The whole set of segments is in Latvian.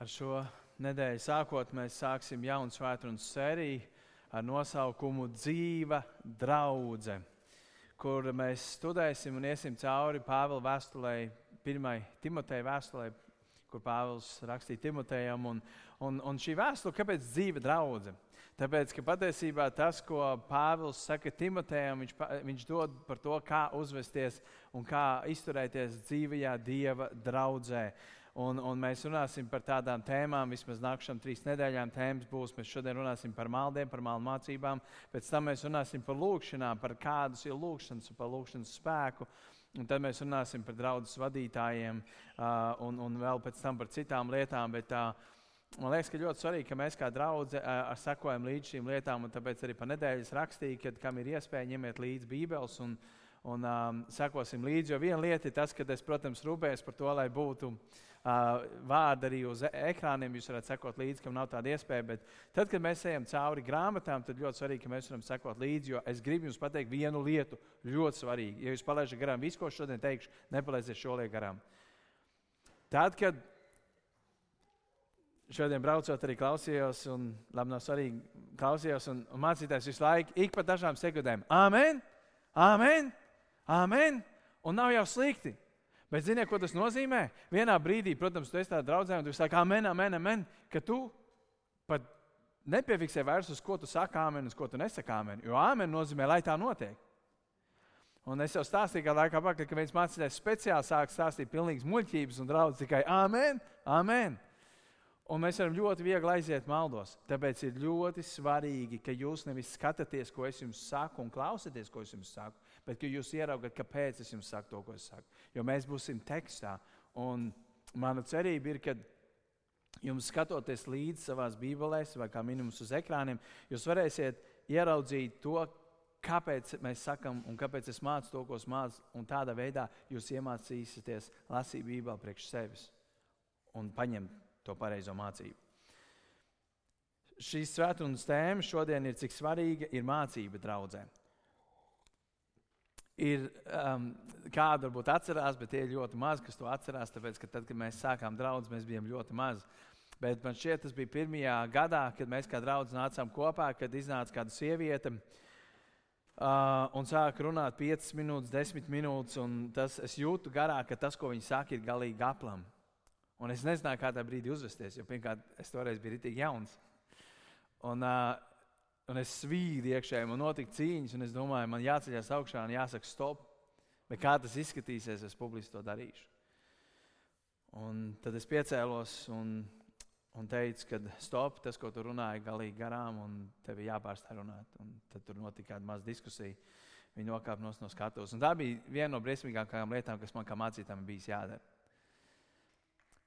Ar šo nedēļu sākot, mēs sāksim jaunu svētdienas sēriju ar nosaukumu Dzīva draudzene, kur mēs studēsim un iesim cauri Pāvila vēstulē, pirmai Timoteja vēstulē, kur Pāvils rakstīja Timotejam. Un, un, un šī vēstule, kāpēc dzīva draudzene? Tāpēc, ka patiesībā tas, ko Pāvils saka Timotejam, viņš, viņš dod par to, kā uzvesties un kā izturēties dzīvajā Dieva draudzē. Un, un mēs runāsim par tādām tēmām, vismaz nākamajām trīs nedēļām. Tēmas būs, mēs šodien runāsim par maldiem, par maldu mācībām, pēc tam mēs runāsim par lūkšanām, par kādas ir lūkšanas un par lūkšanas spēku. Un tad mēs runāsim par draugu vadītājiem uh, un, un vēl pēc tam par citām lietām. Bet, uh, Man liekas, ka ļoti svarīgi, ka mēs kā draugi sekojam līdz šīm lietām, un tāpēc arī pa nedēļas rakstīju, kad kam ir iespēja ņemiet līdzi Bībeles un, un um, sekosim līdzi. Jo viena lieta ir tas, ka es, protams, rūpējos par to, lai būtu uh, vārdi arī uz e- ekrāniem. Jūs varat sekot līdzi, kam nav tāda iespēja. Bet tad, kad mēs ejam cauri grāmatām, tad ļoti svarīgi, ka mēs varam sekot līdzi. Jo es gribu jums pateikt vienu lietu, ļoti svarīgi. Ja jūs palaidat garām visu, ko šodien teikšu, nepalaidiet šo lietu garām. Tad, kad šodien braucot, arī klausījos, un labi, nav svarīgi, klausījos, un, un mācītājs visu laiku, ik pa dažām sekundēm, Āmen! Āmen! Āmen! Un nav jau slikti. Bet ziniet, ko tas nozīmē? Vienā brīdī, protams, tu esi tādā draudzē, un tu saki, amen, amen, amen, ka tu pat nepiefiksē vairs uz ko tu saki amen, uz ko tu nesaki amen. Jo amen nozīmē, lai tā notiek. Un es jau stāstīju, ka laikā pakaļ, ka viens mācītājs speciāli sāk stāstīt pilnīgas muļķības un draudz tikai amen, amen. Un mēs varam ļoti viegli aiziet maldos. Tāpēc ir ļoti svarīgi, ka jūs nevis skatāties, ko es jums saku, un klausieties, ko es jums saku, bet ka jūs ieraugat, kāpēc es jums saku to, ko es saku. Jo mēs būsim tekstā. Un mana cerība ir, ka jums skatoties līdzi savā Bībelēs vai kā minimums uz ekrāniem, jūs varēsiet ieraudzīt to, kāpēc mēs sakām un kāpēc es mācu to, ko es mācu. Un tādā veidā jūs iemācīsieties lasīt Bībeli priekš sevis un paņemt to pareizo mācību. Šīs svētdienas tēma šodien ir cik svarīga ir mācība draudzēm ir um, kāda varbūt atcerās, bet tie ir ļoti maz, kas to atcerās. Tāpēc, ka tad, kad mēs sākām draugus, mēs bijām ļoti mazi. Bet man šķiet, tas bija pirmajā gadā, kad mēs kā draugi nācām kopā, kad iznāca kāda sieviete. Uh, un sāka runāt 5 minūtes, 10 minūtes. Tas, es jūtu garā, ka tas, ko viņi saka, ir galīgi aplam. Un es nezināju, kādā brīdī uzvesties, jo pirmkārt, es toreiz biju rītīgi jauns. Un, uh, Un es svīdu iekšēji, man notika cīņas, un es domāju, man jāceļās augšā un jāsaka, stop. Bet kā tas izskatīsies, es publiski to darīšu. Un tad es piecēlos un, un teicu, ka stop, tas, ko tu runāji, galīgi garām, un tev ir jāpārstāj runāt. Un tad tur notika kāda maza diskusija. Viņa nokāpa no skatuves. Tā bija viena no briesmīgākajām lietām, kas man kā mācītājam bija jādara.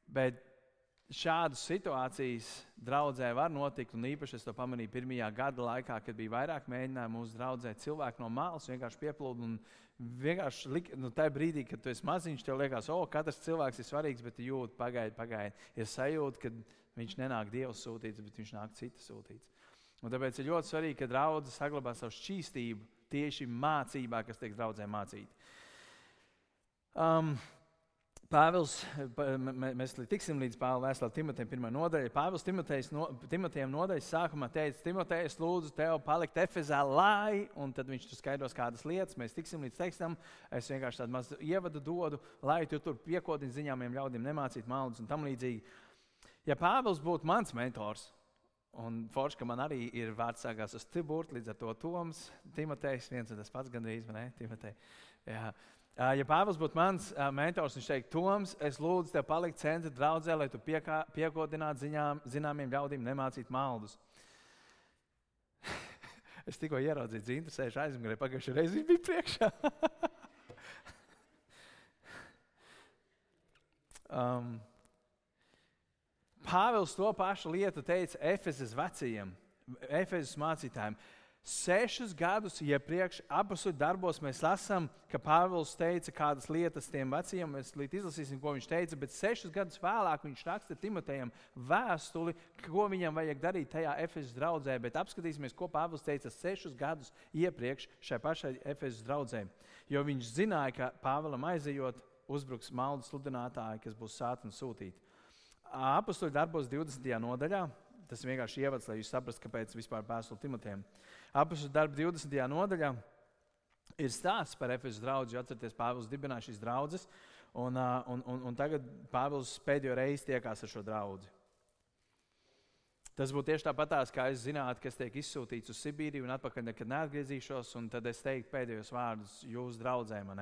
Bet šādas situācijas draudzē var notikt. Un īpaši es to pamanīju pirmajā gada laikā, kad bija vairāk mēģinājumu mūsu draudzē. Cilvēki no malas vienkārši pieplūda. Vienkārši lik, nu, tajā brīdī, kad tu esi maziņš, tev liekas, o, katrs cilvēks ir svarīgs, bet jūt, pagaidi, pagaidi. Ir sajūta, ka viņš nenāk Dieva sūtīts, bet viņš nāk cita sūtīts. Un tāpēc ir ļoti svarīgi, ka draudzene saglabā savu šķīstību tieši mācībā, kas tiek draudzē mācīta. Um, Pāvils, mēs tiksim līdz Pāvila vēstulē Timotejam pirmā nodaļa. Pāvils no, Timotejam nodaļas sākumā teica, Timotej, es lūdzu tev palikt Efezā, lai, un tad viņš tur skaidros kādas lietas, mēs tiksim līdz tekstam. Es vienkārši tādu mazu ievadu dodu, lai tu tur piekodini ziņāmiem ļaudīm nemācīt maldus un tam līdzīgi. Ja Pāvils būtu mans mentors, un forši, ka man arī ir vārds sākās uz Tiburtu, līdz ar to Toms, Timotejs, viens un tas pats gandrīz, vai ne? Timotej. Ja Pāvils būtu mans mentors, viņš teikt, Toms, es lūdzu tev palikt centra draudzē, lai tu piekodinātu ziņām, zināmiem ļaudīm nemācīt maldus. es tikko ieraudzīju, ka interesējuši aizmugurē, pagājušajā reizē viņš bija priekšā. um, Pāvils to pašu lietu teica Efezes vecajiem, Efezes mācītājiem. Sešus gadus iepriekš apakšā darbos mēs lasām, ka Pāvils teica kādas lietas tiem veciem. Mēs izlasīsim, ko viņš teica, bet sešus gadus vēlāk viņš raksta Timotejam vēstuli, ko viņam vajag darīt tajā Efesas draudzē. Bet apskatīsimies, ko Pāvils teica sešus gadus iepriekš šai pašai Efesas draudzē. Jo viņš zināja, ka Pāvēlam aizejot, uzbruks maldu sludinātāji, kas būs sātni sūtīti. apakstuļu darbos 20. nodaļā. Tas ir vienkārši ievads, lai jūs saprastu, kāpēc vispār vēstule Timotejam. Apakstuļu darbu 20. nodaļā ir stāsts par Efezu draugu. Atcerieties, Pāvils dibināja šīs draugas, un, un, un, un tagad Pāvils pēdējo reizi tiekās ar šo draugu. Tas būtu tieši tāpat, kā es zinātu, kas tiek izsūtīts uz Sibīriju un atpakaļ nekad neatgriezīšos, un tad es teiktu pēdējos vārdus jūsu draugiem.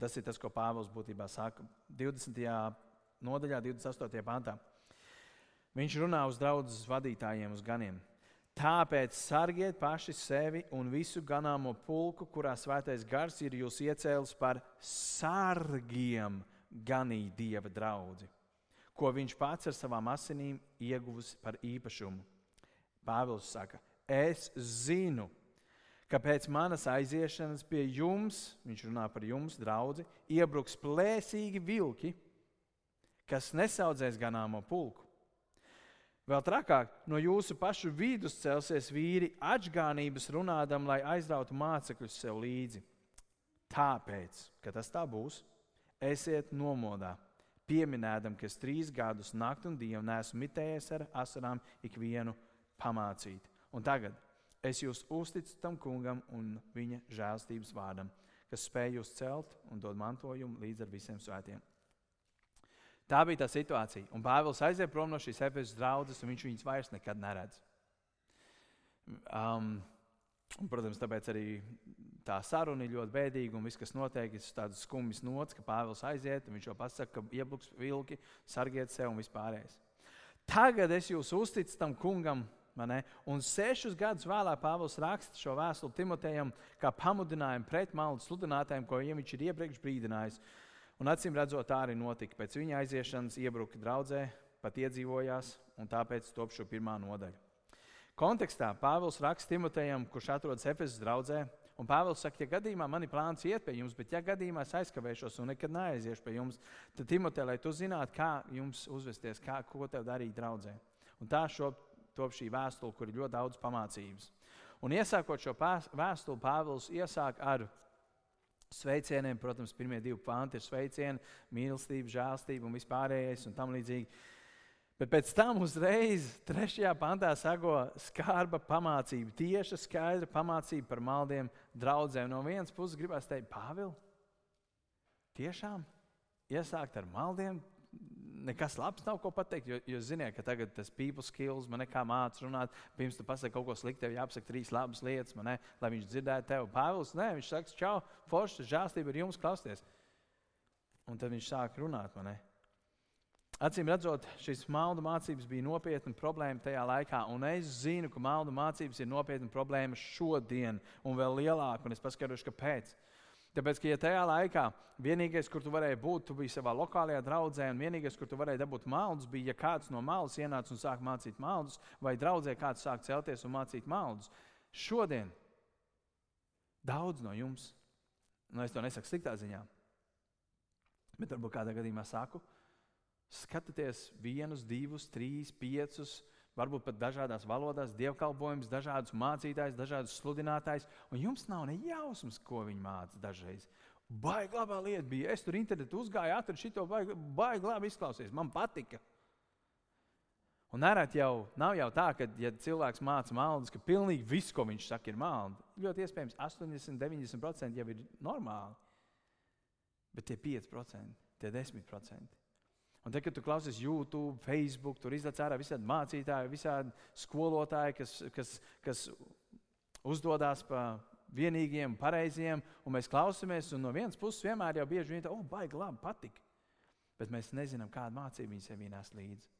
Tas ir tas, ko Pāvils būtībā saka 20. nodaļā, 28. pantā. Viņš runā uz draugu vadītājiem, uz ganiem. Tāpēc sargiet paši sevi un visu ganāmo pulku, kurā svētais gars ir jūs iecēlis par sargiem ganīt dieva draugu ko viņš pats ar savām asinīm ieguvis par īpašumu. Pāvils saka, es zinu, ka pēc manas aiziešanas pie jums, viņš runā par jums, draugi, iebruks plēsīgi vilki, kas nesaudzēs ganāmo pulku. Vēl trakāk, no jūsu pašu vidus celsies vīri atgānības runādam, lai aizrautu mācekļus sev līdzi. Tāpēc, ka tas tā būs, esiet nomodā pieminēdam, ka es trīs gadus nakti un dienu neesmu mitējies ar asarām ikvienu pamācīt. Un tagad es jūs uzticu tam kungam un viņa žēlstības vārdam, kas spēj jūs celt un dod mantojumu līdz ar visiem svētiem. Tā bija tā situācija. Un Pāvils aiziet prom no šīs efektas draudzes, un viņš viņus vairs nekad neredz. Um, un, protams, tāpēc arī tā saruna ir ļoti bēdīga un viss, kas notiek, ir tāds skumjš nots, ka Pāvils aiziet un viņš jau pasaka, ka iebluks vilki, sargiet sev un vispārējais. Tagad es jūs uzticu tam kungam. Un sešus gadus vēlāk Pāvils raksta šo vēstuli Timotejam kā pamudinājumu pret maldu sludinātājiem, ko viņš ir iepriekš brīdinājis. Un acīm redzot, tā arī notika. Pēc viņa aiziešanas iebruka draudzē, pat iedzīvojās, un tāpēc top šo pirmā nodaļu. Kontekstā Pāvils raksta Timotejam, kurš atrodas Efesas draudzē, Un Pāvils saka, ja gadījumā man ir plāns iet pie jums, bet ja gadījumā es aizkavēšos un nekad neaiziešu pie jums, tad Timotē, lai tu zinātu, kā jums uzvesties, kā, ko tev darīt draudzē. Un tā šo, top šī vēstule, kur ir ļoti daudz pamācības. Un iesākot šo vēstuli, Pāvils iesāk ar sveicieniem. Protams, pirmie divi panti ir sveicieni, mīlestība, žēlstība un vispārējais un tam līdzīgi. Bet pēc tam uzreiz trešajā pantā sako skarba pamācība, tieša skaidra pamācība par maldiem draugiem. No vienas puses gribās teikt, Pāvils, tiešām iesākt ar maldiem. Nekas labs nav ko pateikt, jo jūs zināt, ka tagad tas people skills man nekā mācās runāt. Pirms tu pasaki kaut ko sliktu, tev jāpasaka trīs labas lietas, ne, lai viņš dzirdētu tevi. Pāvils, nē, viņš saka, čau, forši, žēlstība ir jums klausties. Un tad viņš sāk runāt. Man, ne? Acīm redzot, šīs maldu mācības bija nopietna problēma tajā laikā, un es zinu, ka maldu mācības ir nopietna problēma šodien, un vēl lielāka, un es paskaidrošu, kāpēc. Tāpēc, ka ja tajā laikā vienīgais, kur tu varēji būt, tu biji savā lokālajā draudzē, un vienīgais, kur tu varēji dabūt maldus, bija, ja kāds no malas ienāca un sāka mācīt maldus, vai draudzē kāds sāk celties un mācīt maldus. Šodien daudz no jums, nu es to nesaku sliktā ziņā, bet varbūt kādā gadījumā saku, Skatieties vienus, divus, trīs, piecus, varbūt pat dažādās valodās, dievkalpojumus, dažādus mācītājus, dažādus sludinātājus, un jums nav ne jausmas, ko viņi māca dažreiz. Baigi labā lieta bija. Es tur internetā uzgāju, atradu šo baigi, baigi labi izklausies. Man patika. Un nereti jau nav jau tā, ka, ja cilvēks māca maldus, ka pilnīgi viss, ko viņš saka, ir maldi. Ļoti iespējams, 80, 90% jau ir normāli. Bet tie 5%, tie 10%. Un tad, kad tu klausies YouTube, Facebook, tur izlaiž ārā visādi mācītāji, visādi skolotāji, kas, kas, kas uzdodas pa vienīgiem, pareiziem, un mēs klausāmies, un no vienas puses vienmēr jau bieži vien tā, oh, baigi, labi, patīk. Bet mēs nezinām, kādu mācību viņi sev nes līdzi.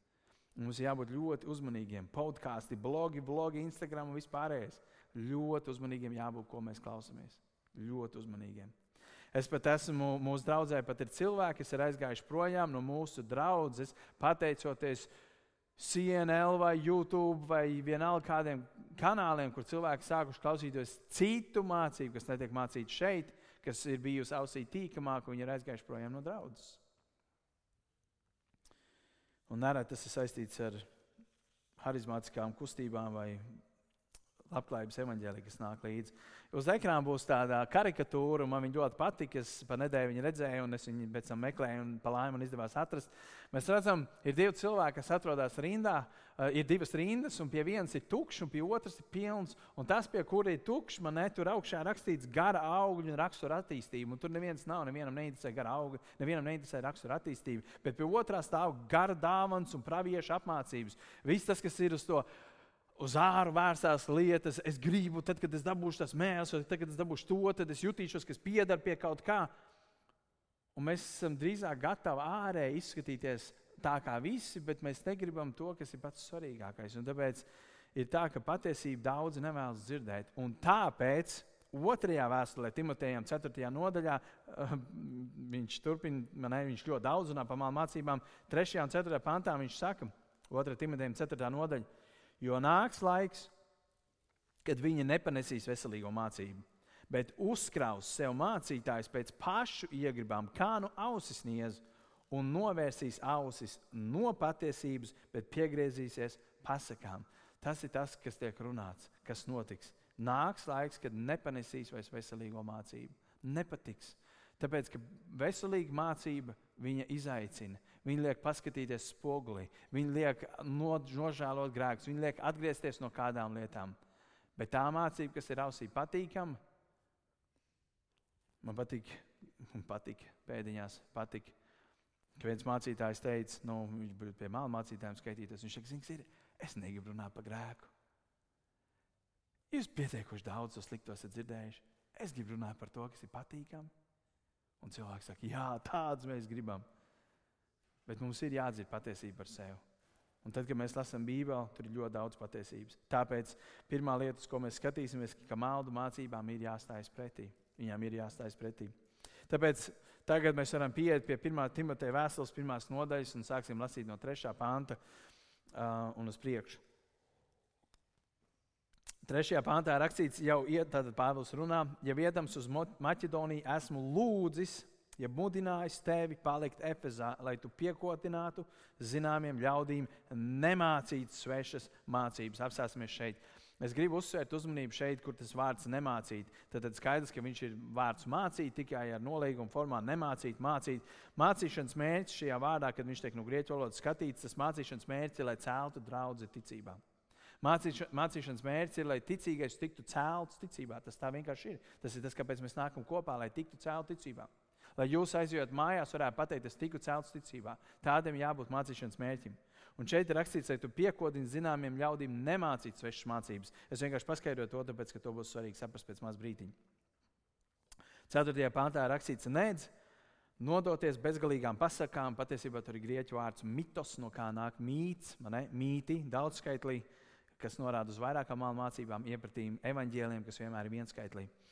Mums jābūt ļoti uzmanīgiem. Podkāsti, blogi, blogi, Instagram un vispārējais. Ļoti uzmanīgiem jābūt, ko mēs klausāmies. Ļoti uzmanīgiem. Es pat esmu mūsu draudzē, pat ir cilvēki, kas ir aizgājuši projām no mūsu draudzes, pateicoties CNN vai YouTube vai vienalga kādiem kanāliem, kur cilvēki sākuši klausīties citu mācību, kas netiek mācīta šeit, kas ir bijusi ausī tīkamāk, un viņi ir aizgājuši projām no draudzes. Un nereti tas ir saistīts ar harizmātiskām kustībām vai labklājības evaņģēlī, kas nāk līdzi. Uz ekrāna būs tāda karikatūra, un man viņa ļoti patika. Es pa nedēļu viņu redzēju, un es viņu pēc tam meklēju, un pa laimi man izdevās atrast. Mēs redzam, ir divi cilvēki, kas atrodas rindā. Uh, ir divas rindas, un pie vienas ir tukšs, un pie otras ir pilns. Un tas, pie kura ir tukšs, man ne tur augšā rakstīts gara augļu un rakstura attīstība. Un tur neviens nav, nevienam neinteresē gara augļi, nevienam neinteresē rakstura attīstība. Bet pie otrā stāv gara dāvans un praviešu apmācības. Viss tas, kas ir uz to uz āru vērstās lietas. Es gribu, tad, kad es dabūšu tās mēslas, vai tad, kad es dabūšu to, tad es jutīšos, ka es piedaru pie kaut kā. Un mēs esam drīzāk gatavi ārēji izskatīties tā kā visi, bet mēs negribam to, kas ir pats svarīgākais. Un tāpēc ir tā, ka patiesība daudzi nevēlas dzirdēt. Un tāpēc otrajā vēstulē, Timotejam, 4. nodaļā, uh, viņš turpina, ne, viņš ļoti daudz runā par mācībām. 3. un 4. pantā viņš saka, 2. Timotejam, 4. nodaļā jo nāks laiks, kad viņi nepanesīs veselīgo mācību, bet uzkraus sev mācītājs pēc pašu iegribām, kā nu ausis niez, un novērsīs ausis no patiesības, bet piegriezīsies pasakām. Tas ir tas, kas tiek runāts, kas notiks. Nāks laiks, kad nepanesīs vairs veselīgo mācību. Nepatiks. Tāpēc, ka veselīga mācība viņa izaicina. Viņi liek paskatīties spogulī, viņi liek nožēlot grēkus, viņi liek atgriezties no kādām lietām. Bet tā mācība, kas ir ausī patīkama, man patīk, man patīk pēdiņās, patīk. Ka viens mācītājs teica, nu, viņš bija pie māla mācītājiem skaitīties. Viņš teica, zini, es negribu runāt par grēku. Jūs pietiekuši daudz to slikto esat dzirdējuši. Es gribu runāt par to, kas ir patīkami. Un cilvēks saka, jā, tādus mēs gribam. Bet mums ir jāatzīst patiesība par sevi. Un tad, kad mēs lasām Bībeli, tur ir ļoti daudz patiesības. Tāpēc pirmā lieta, ko mēs skatīsimies, ir, ka maldu mācībām ir jāstājas pretī. Viņām ir jāstājas pretī. Tāpēc tagad mēs varam pieiet pie 1. Timoteja vēstules pirmās nodaļas un sāksim lasīt no 3. panta uh, un uz priekšu. Trešajā pāntā rakstīts, jau tātad Pāvils runā, ja vietams uz Maķedoniju esmu lūdzis ja mudinājis tevi palikt Efezā, lai tu piekotinātu zināmiem ļaudīm, nemācīt svešas mācības. Apstāsimies šeit. Es gribu uzsvērt uzmanību šeit, kur tas vārds nemācīt. Tad, tad skaidrs, ka viņš ir vārds mācīt tikai ar nolīgumu formā, nemācīt, mācīt. Mācīšanas mērķis šajā vārdā, kad viņš tiek no grieķu valodas skatīts, tas mācīšanas mērķis ir, lai celtu draugu ticībā. Mācīša, mācīšanas mērķis ir, lai ticīgais tiktu celts ticībā. Tas tā vienkārši ir. Tas ir tas, kāpēc mēs nākam kopā, lai tiktu celts ticībā. Lai jūs aizjūtat mājās, varētu pateikt, es tiku celts ticībā. Tādam jābūt mācīšanas mērķim. Un šeit ir rakstīts, lai tu piekodini zināmiem ļaudīm nemācīt svešas mācības. Es vienkārši paskaidroju to, tāpēc, ka to būs svarīgi saprast pēc maz brīdiņa. 4. pāntā rakstīts, nedz nodoties bezgalīgām pasakām. Patiesībā tur ir grieķu vārds mitos, no kā nāk mīts, mīti, daudzskaitlī, kas norāda uz vairākām mācībām, iepratīm, evaņģēliem, kas vienmēr ir vienskaitlīgi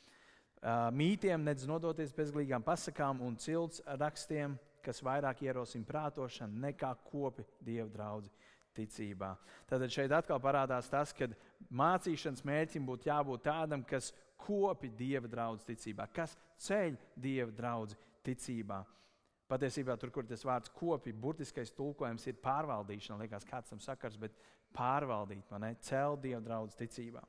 mītiem, nedz nodoties bezglīgām pasakām un cilts rakstiem, kas vairāk ierosina prātošanu nekā kopi dievu draugu ticībā. Tad šeit atkal parādās tas, ka mācīšanas mērķim būtu jābūt tādam, kas kopi dieva draugu ticībā, kas ceļ dieva draugu ticībā. Patiesībā tur, kur tas vārds kopi, burtiskais tulkojums ir pārvaldīšana. Liekas, kāds tam sakars, bet pārvaldīt, ne, celt dievu draugu ticībā.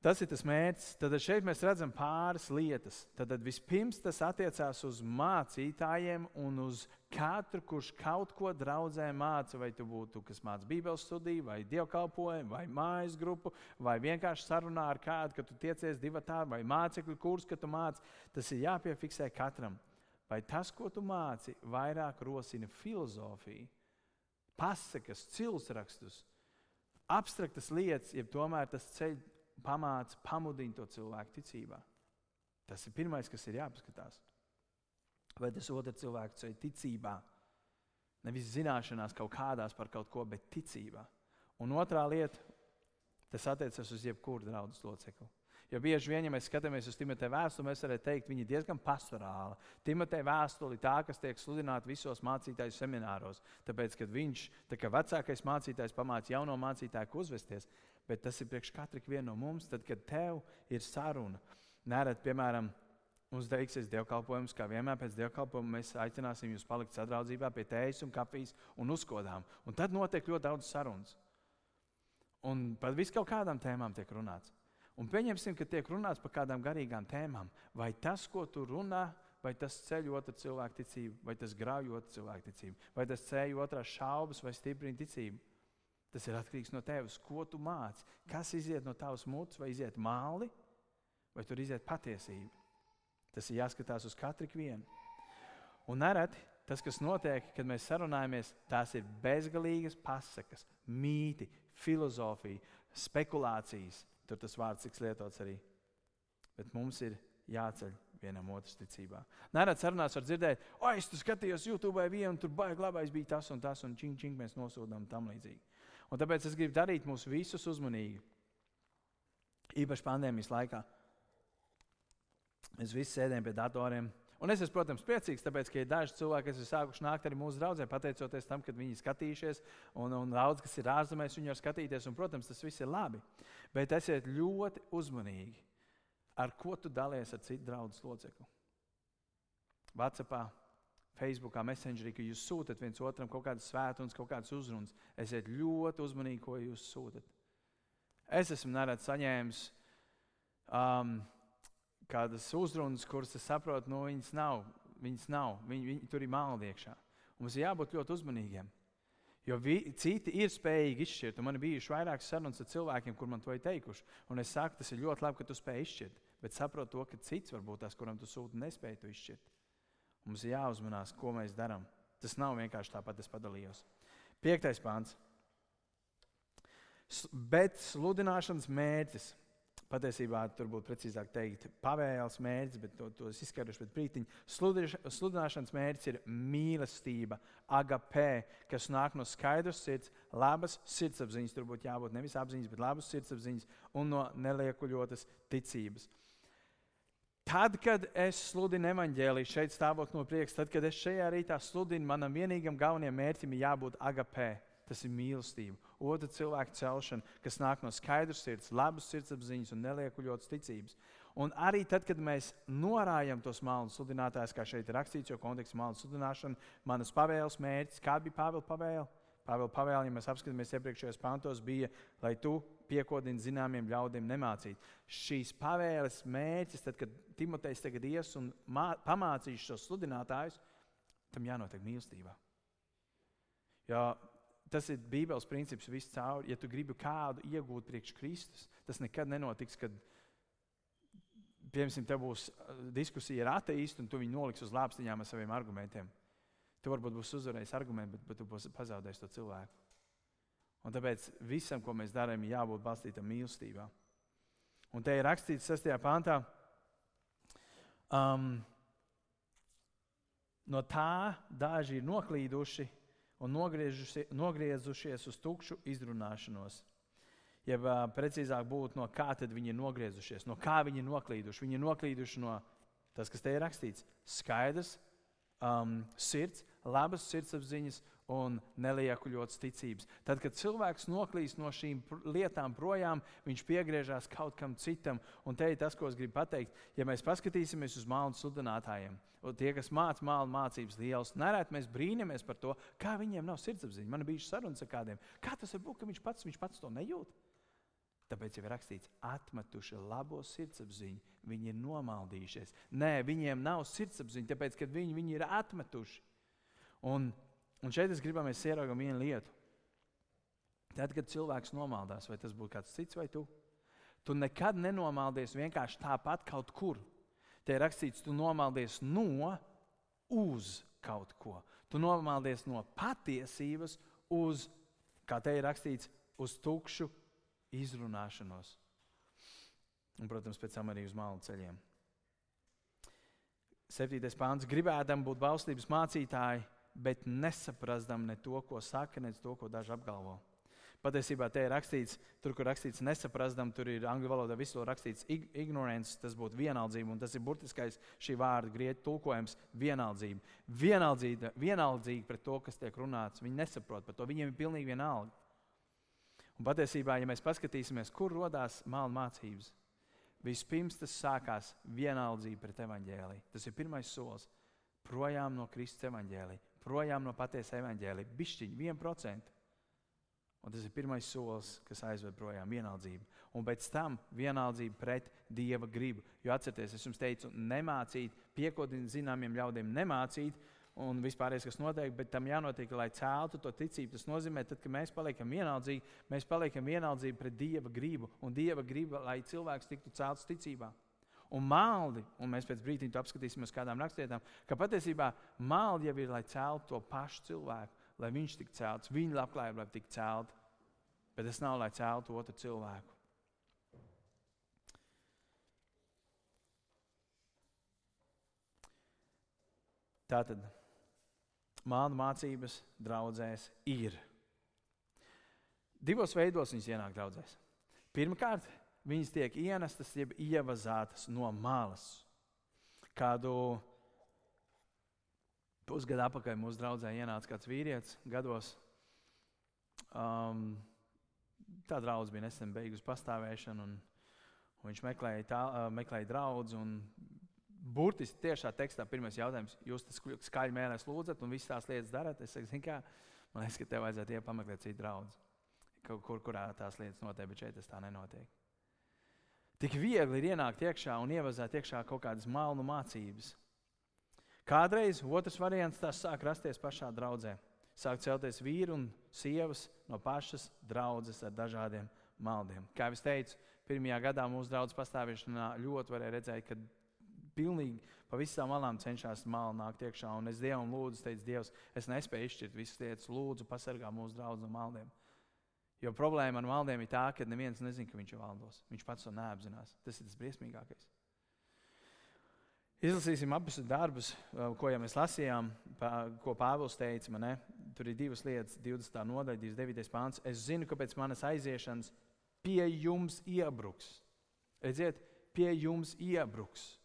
Tas ir tas mērķis. Tad šeit mēs redzam pāris lietas. Tad vispirms tas attiecās uz mācītājiem un uz katru, kurš kaut ko draudzē māca. Vai tu būtu, kas māca Bībeles studiju, vai dievkalpojumu, vai mājas grupu, vai vienkārši sarunā ar kādu, ka tu tiecies divatā, vai mācekļu kurs, ka tu māci. Tas ir jāpiefiksē katram. Vai tas, ko tu māci, vairāk rosina filozofiju, pasakas, cilsrakstus, abstraktas lietas, jeb tomēr tas ceļš pamāca, pamudina to cilvēku ticībā. Tas ir pirmais, kas ir jāpaskatās. Vai tas otrs cilvēks ir ticībā? Nevis zināšanās kaut kādās par kaut ko, bet ticībā. Un otrā lieta, tas attiecas uz jebkuru draugu locekli. Jo bieži vien, ja mēs skatāmies uz Timoteja vēstuli, mēs varētu teikt, viņa ir diezgan pastorāla. Timoteja vēstule ir tā, kas tiek sludināta visos mācītāju semināros. Tāpēc, kad viņš, tā kā vecākais mācītājs, pamāca jauno mācītāju, uzvesties, bet tas ir priekš katra viena no mums. Tad, kad tev ir saruna, nereti, piemēram, mums beigsies dievkalpojums, kā vienmēr pēc dievkalpojuma mēs aicināsim jūs palikt sadraudzībā pie tējas un kafijas un uzkodām. Un tad notiek ļoti daudz sarunas. Un par visu kaut kādām tēmām tiek runāts. Un pieņemsim, ka tiek runāts par kādām garīgām tēmām. Vai tas, ko tu runā, vai tas ceļ otru cilvēku ticību, vai tas grauj otru cilvēku ticību, vai tas ceļ otrās šaubas, vai stiprina ticību. Tas ir atkarīgs no tevis, ko tu māci. Kas iziet no tavas mutes, vai iziet māli, vai tur iziet patiesība. Tas ir jāskatās uz katru vienu. Un nereti tas, kas notiek, kad mēs sarunājamies, tās ir bezgalīgas pasakas, mīti, filozofija, spekulācijas. Tur tas vārds tiks lietots arī. Bet mums ir jāceļ vienam otras ticībā. Neredzot, sarunās var dzirdēt, o, es skatījos YouTube vienu, tur baigi labais bija tas un tas, un čing, čing mēs nosūdām tam līdzīgi. Un tāpēc es gribu darīt mūs visus uzmanīgi. Īpaši pandēmijas laikā. Mēs visi sēdējam pie datoriem. Un es esmu, protams, priecīgs, tāpēc, ka ir daži cilvēki, kas ir sākuši nākt arī mūsu draugiem, pateicoties tam, ka viņi ir skatījušies, un, un daudz, kas ir ārzemēs, viņi var skatīties. Un, protams, tas viss ir labi. Bet esiet ļoti uzmanīgi, ar ko tu dalies ar citu draugu locekli. WhatsApp, Facebookā, Messengerī, ka jūs sūtat viens otram kaut kādas svētdienas, kaut kādas uzrunas. Esiet ļoti uzmanīgi, ko jūs sūtat. Es esmu neredzis saņēmis. Um, kādas uzrunas, kuras es saprotu, nu, viņas nav. Viņas nav. Viņi, viņi, tur ir maldi iekšā. Un mums ir jābūt ļoti uzmanīgiem. Jo vi, citi ir spējīgi izšķirt. Un man ir bijuši vairākas sarunas ar cilvēkiem, kur man to ir teikuši. Un es saku, tas ir ļoti labi, ka tu spēj izšķirt. Bet saproti to, ka cits varbūt tas, kuram tu sūti, nespēja to izšķirt. Mums ir jāuzmanās, ko mēs darām. Tas nav vienkārši tāpat, es padalījos. Piektais pāns. Bet sludināšanas mērķis Patiesībā tur būtu precīzāk teikt, pavēles mērķis, bet to, to es izskaidrošu pēc brīdiņa. Sludināšanas mērķis ir mīlestība, agapē, kas nāk no skaidras sirds, labas sirdsapziņas. Tur būtu jābūt nevis apziņas, bet labas sirdsapziņas un no neliekuļotas ticības. Tad, kad es sludinu evaņģēliju, šeit stāvot no priekša, tad, kad es šajā rītā sludinu, manam vienīgam galvenajam mērķim ir jābūt agapē tas ir mīlestība. Otra cilvēka celšana, kas nāk no skaidras sirds, labas sirdsapziņas un neliekuļotas ticības. Un arī tad, kad mēs norājam tos malnu sludinātājus, kā šeit ir rakstīts, jo kontekstā malnu sludināšana, manas pavēles mērķis, kāda bija Pāvila pavēle? Pāvila pavēle, ja mēs apskatāmies iepriekšējos pantos, bija, lai tu piekodini zināmiem ļaudīm nemācīt. Šīs pavēles mērķis, tad, kad Timotejs tagad ies un pamācīs šos sludinātājus, tam jānotiek mīlestībā. Jo Tas ir Bībeles princips viscaur. Ja tu gribi kādu iegūt priekš Kristus, tas nekad nenotiks, kad, piemēram, tev būs uh, diskusija ar ateistu, un tu viņu noliksi uz lāpstiņām ar saviem argumentiem. Tu varbūt būsi uzvarējis argumentu, bet, bet tu būsi pazaudējis to cilvēku. Un tāpēc visam, ko mēs darām, ir jābūt balstītam mīlestībā. Un te ir rakstīts 6. pāntā, um, no tā daži ir noklīduši un nogriezušies uz tukšu izrunāšanos. Jeb precīzāk būtu, no kā viņi ir nogriezušies, no kā viņi ir noklīduši. Viņi ir noklīduši no tas, kas te ir rakstīts, skaidrs, um, sirds, labas sirdsapziņas un neliekuļotas ticības. Tad, kad cilvēks noklīst no šīm lietām projām, viņš piegriežās kaut kam citam. Un te ir tas, ko es gribu pateikt. Ja mēs paskatīsimies uz mālu sludinātājiem, tie, kas māca mālu mācības lielas, nereti mēs brīnamies par to, kā viņiem nav sirdsapziņa. Man bija sarunas ar kādiem. Kā tas var būt, ka viņš pats, viņš pats to nejūt? Tāpēc jau ir rakstīts, atmetuši labo sirdsapziņu. Viņi ir nomaldījušies. Nē, viņiem nav sirdsapziņa, tāpēc, ka viņi, viņi ir atmetuši. Un Un šeit es gribu, mēs ieraugām vienu lietu. Tad, kad cilvēks nomaldās, vai tas būtu kāds cits vai tu, tu nekad nenomaldies vienkārši tāpat kaut kur. Te ir rakstīts, tu nomaldies no uz kaut ko. Tu nomaldies no patiesības uz, kā te ir rakstīts, uz tukšu izrunāšanos. Un, protams, pēc tam arī uz malu ceļiem. Septītais pāns. Gribētam būt valstības mācītāji, bet nesaprastam ne to, ko saka, ne to, ko daži apgalvo. Patiesībā te ir rakstīts, tur, kur rakstīts nesaprastam, tur ir angļu valodā visu rakstīts ignorance, tas būtu vienaldzība, un tas ir burtiskais šī vārda grieķu tulkojums - vienaldzība. Vienaldzība, vienaldzība pret to, kas tiek runāts. Viņi nesaprot par to, viņiem ir pilnīgi vienalga. Un patiesībā, ja mēs paskatīsimies, kur radās māla mācības, vispirms tas sākās vienaldzība pret evaņģēliju. Tas ir pirmais solis projām no Kristus evaņģēlija projām no patiesa evaņģēlija. Bišķiņi, 1%. Un tas ir pirmais solis, kas aizved projām vienaldzību. Un pēc tam vienaldzība pret dieva gribu. Jo atcerieties, es jums teicu, nemācīt, piekodināt zināmiem ļaudīm, nemācīt, un vispārējais, kas notiek, bet tam jānotiek, lai celtu to ticību. Tas nozīmē, tad, kad mēs paliekam vienaldzīgi, mēs paliekam vienaldzīgi pret dieva gribu. Un dieva griba, lai cilvēks tiktu celts ticībā. Un maldi, un mēs pēc brīdiņa apskatīsimies kādām rakstvietām, ka patiesībā maldi jau ir, lai celtu to pašu cilvēku lai viņš tiktu celts, viņa labklājība, lai tiktu celta. Bet tas nav, lai celtu otru cilvēku. Tātad mānu mācības draudzēs ir. Divos veidos viņas ienāk draudzēs. Pirmkārt, viņas tiek ienestas, jeb ievazātas no malas. Kādu pusgadu atpakaļ mūsu draudzē ienāca kāds vīrietis gados. Um, tā draudzene bija nesen beigusi pastāvēšanu, un, un viņš meklēja, tā, uh, meklēja draugu. Burtiski tiešā tekstā pirmais jautājums, jūs tas skaļi mēnesi lūdzat un visas tās lietas darat. Es saku, kā, man liekas, ka tev vajadzētu iet pameklēt citu draugu. Kaut kur, kurā tās lietas notiek, bet šeit tas tā nenotiek. Tik viegli ir ienākt iekšā un ievazāt iekšā kaut kādas malnu mācības. Kādreiz otrs variants tas sāk rasties pašā draudzē. Sāk celties vīri un sievas no pašas draudzes ar dažādiem maldiem. Kā jau es teicu, pirmajā gadā mūsu draudzes pastāvēšanā ļoti varēja redzēt, ka pilnīgi pa visām malām cenšas malu nākt iekšā. Un es Dievam lūdzu, teicu, Dievs, es nespēju izšķirt visas lietas. Lūdzu, pasargā mūsu draugu no maldiem. Jo problēma ar maldiem ir tā, ka neviens nezina, ka viņš ir valdos. Viņš pats to neapzinās. Tas ir tas briesmīgākais. Izlasīsim abus darbus, ko jau mēs lasījām, ko Pāvils teica. Man, Tur ir divas lietas, 20. nodaļa, 29. pāns. Es zinu, ka pēc manas aiziešanas pie jums iebruks. Redziet, pie jums iebruks.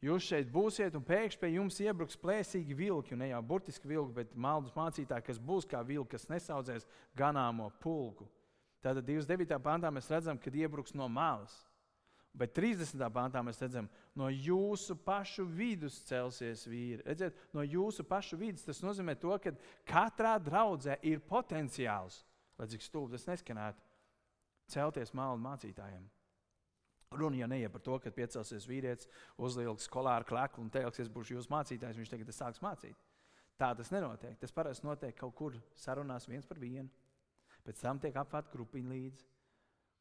Jūs šeit būsiet, un pēkšņi pie jums iebruks plēsīgi vilki, un ne jau burtiski vilki, bet maldus mācītāji, kas būs kā vilki, kas nesaudzēs ganāmo pulku. Tātad 29. pāntā mēs redzam, ka iebruks no malas. Bet 30. pāntā mēs redzam, no jūsu pašu vidus celsies vīri. Redziet, no jūsu pašu vidus tas nozīmē to, ka katrā draudzē ir potenciāls, lai cik stulbi tas neskanētu, celties mālu mācītājiem. Runa jau neiet par to, ka piecelsies vīrietis, uzlieks skolāru klēku un teiks, es būšu jūsu mācītājs, viņš tagad sāks mācīt. Tā tas nenotiek. Tas parasti notiek kaut kur sarunās viens par vienu. Pēc tam tiek apvērta grupiņa līdzi.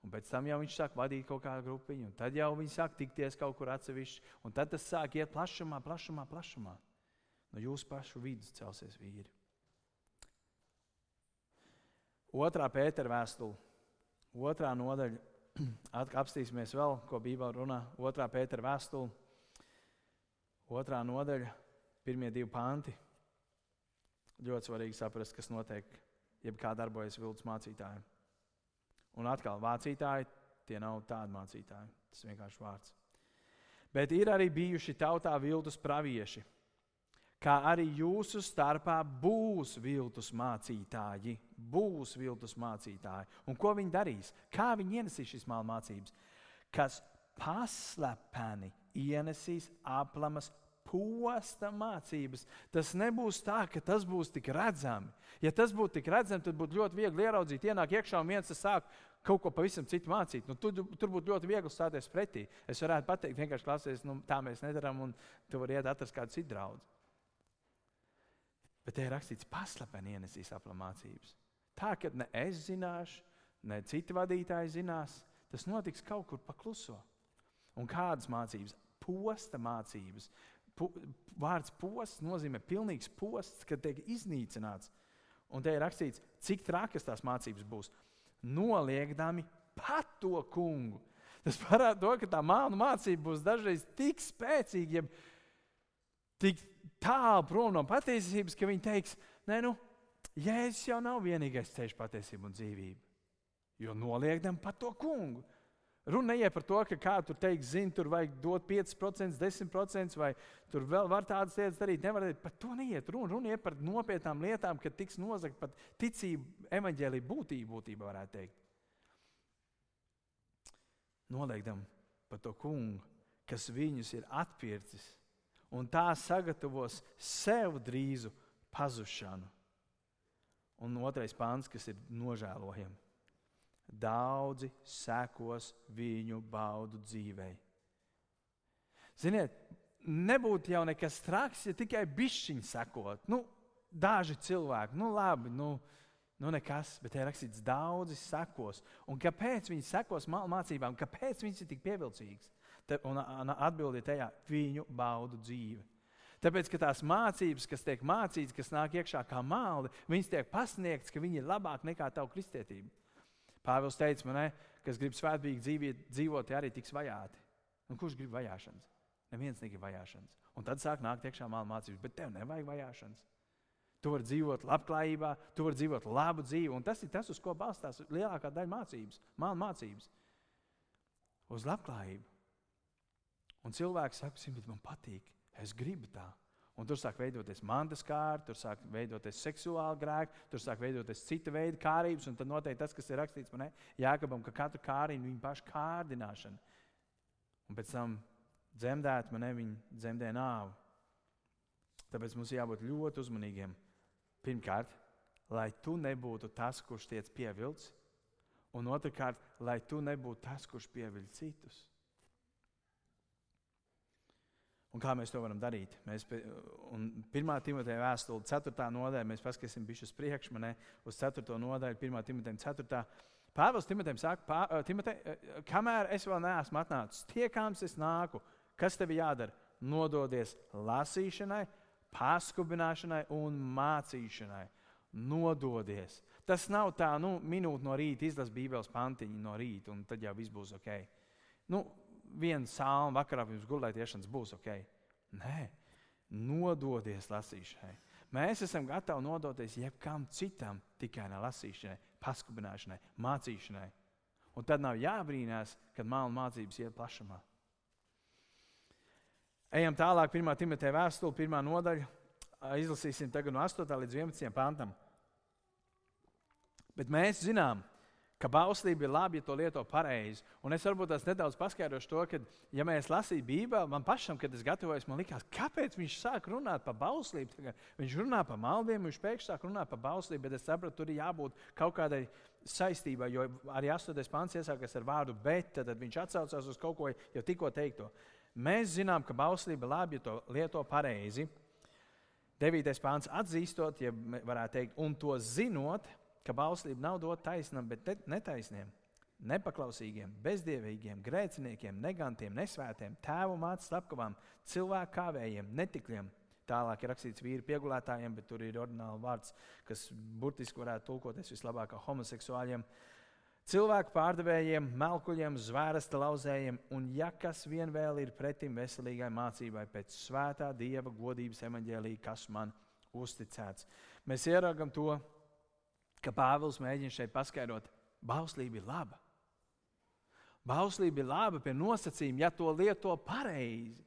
Un pēc tam jau viņš sāk vadīt kaut kādu grupiņu, un tad jau viņi sāk tikties kaut kur atsevišķi. Un tad tas sāk iet plašumā, plašumā, plašumā. No jūsu pašu vidus celsies vīri. Otrā pētera vēstule, otrā nodaļa. Apstīsimies vēl, ko Bībelē runā. Otrā pētera vēstule, otrā nodaļa, pirmie divi panti. Ļoti svarīgi saprast, kas notiek, jeb kā darbojas viltus mācītājiem. Un atkal, mācītāji, tie nav tādi mācītāji. Tas vienkārši vārds. Bet ir arī bijuši tautā viltus pravieši, kā arī jūsu starpā būs viltus mācītāji. Būs viltus mācītāji. Un ko viņi darīs? Kā viņi ienesīs šīs mācības? Kas paslepeni ienesīs aplamas posta mācības. Tas nebūs tā, ka tas būs tik redzami. Ja tas būtu tik redzami, tad būtu ļoti viegli ieraudzīt, ienāk iekšā un viens sāk kaut ko pavisam citu mācīt. Nu, tur, tur būtu ļoti viegli stāties pretī. Es varētu pateikt, vienkārši klausīties, nu, tā mēs nedarām, un tu vari iet atrast kādu citu draugu. Bet te ir rakstīts, paslepeni ienesīs aplamācības. Tā, ka ne es zināšu, ne citi vadītāji zinās, tas notiks kaut kur pakluso. Un kādas mācības? Posta mācības. Po, vārds posts nozīmē pilnīgs posts, kad tiek iznīcināts. Un te ir rakstīts, cik trakas tās mācības būs noliekdami pat to kungu. Tas parāda to, ka tā mānu mācība būs dažreiz tik spēcīga, ja tik tālu prom no patiesības, ka viņi teiks, nē, nu, Jēzus jau nav vienīgais ceļš, patiesība un dzīvība. Jo noliekdam pat to kungu. Runa neiet par to, ka kāds tur teiks, zini, tur vajag dot 5%, 10%, vai tur vēl var tādas lietas darīt. Nevar darīt. Par to neiet runa. Runa iet par nopietnām lietām, ka tiks nozagta pat ticība, evaņģēlīja būtība, būtība varētu teikt. Noliekam par to kungu, kas viņus ir atpircis, un tā sagatavos sev drīzu pazušanu. Un otrais pāns, kas ir nožēlojami. Daudzi sekos viņu baudu dzīvei. Ziniet, nebūtu jau nekas traks, ja tikai bišķiņi sekot. Nu, daži cilvēki, nu labi, nu, nu nekas, bet te rakstīts, daudzi sekos. Un kāpēc viņi sekos mācībām, kāpēc viņas ir tik pievilcīgas? Te, un atbildi tajā - viņu baudu dzīve. Tāpēc, ka tās mācības, kas tiek mācītas, kas nāk iekšā kā māli, viņas tiek pasniegtas, ka viņi ir labāki nekā tava kristietība. Pāvils teica man, ne, kas grib svētīgi dzīvot, dzīvot, arī tiks vajāti. Un kurš grib vajāšanas? Neviens negrib vajāšanas. Un tad sāk nākt iekšā māla mācības, bet tev nevajag vajāšanas. Tu vari dzīvot labklājībā, tu vari dzīvot labu dzīvi. Un tas ir tas, uz ko balstās lielākā daļa mācības, māla mācības. Uz labklājību. Un cilvēks saka, simtīt, man patīk, es gribu tā. Un tur sāk veidoties mantas kārta, tur sāk veidoties seksuāli grēki, tur sāk veidoties cita veida kārības. Un tad noteikti tas, kas ir rakstīts man, Jākabam, ka katru kāriņu viņa paša kārdināšana. Un pēc tam dzemdēt man, viņa dzemdē nāvu. Tāpēc mums jābūt ļoti uzmanīgiem. Pirmkārt, lai tu nebūtu tas, kurš tiek pievilcis, un otrkārt, lai tu nebūtu tas, kurš pieviļ citus. Un kā mēs to varam darīt? Mēs, pirmā Timoteja vēstule, 4. nodaļa, mēs paskatīsim bišķi uz priekšu, manē, uz 4. nodaļu, 1. Timoteja 4. Pāvils Timotejam saka, pā, Timotej, kamēr es vēl neesmu atnācis, tiekāms es nāku, kas tev jādara? Nododies lasīšanai, paskubināšanai un mācīšanai. Nododies. Tas nav tā, nu, minūte no rīta izlasīt Bībeles pantiņu no rīta, un tad jau viss būs ok. Nu, viena sāla vakarā pirms gulētiešanas būs ok. Nē, nododies lasīšanai. Mēs esam gatavi nodoties jebkam citam, tikai ne lasīšanai, paskubināšanai, mācīšanai. Un tad nav jābrīnās, kad māla mācības iet plašumā. Ejam tālāk, 1. Timoteja vēstule, 1. nodaļa. Izlasīsim tagad no 8. līdz 11. pantam. Bet mēs zinām, ka ka bauslība ir labi, ja to lieto pareizi. Un es varbūt tās nedaudz paskaidrošu to, ka, ja mēs lasījām Bībeli, man pašam, kad es gatavojos, man likās, kāpēc viņš sāk runāt par bauslību. Tagad viņš runā par maldiem, viņš pēkšņi sāk runāt par bauslību, bet es sapratu, tur ir jābūt kaut kādai saistībai, jo arī 8. pāns iesākas ar vārdu bet, tad viņš atsaucās uz kaut ko jau tikko teikto. Mēs zinām, ka bauslība ir labi, ja to lieto pareizi. 9. pāns atzīstot, ja varētu teikt, un to zinot, ka bauslība nav dota taisnam, bet netaisniem, nepaklausīgiem, bezdievīgiem, grēciniekiem, negantiem, nesvētiem, tēvu mātes apkavām, cilvēku kāvējiem, netikļiem. Tālāk ir rakstīts vīri piegulētājiem, bet tur ir ordināli vārds, kas burtiski varētu tulkoties vislabāk kā homoseksuāļiem. Cilvēku pārdevējiem, melkuļiem, zvērsta lauzējiem, un ja kas vien vēl ir pretim veselīgai mācībai pēc svētā dieva godības evaņģēlī, kas man uzticēts. Mēs ieraugam to, ka Pāvils mēģina šeit paskaidrot, ka bauslība ir laba. Bauslība ir laba pie nosacījuma, ja to lieto pareizi.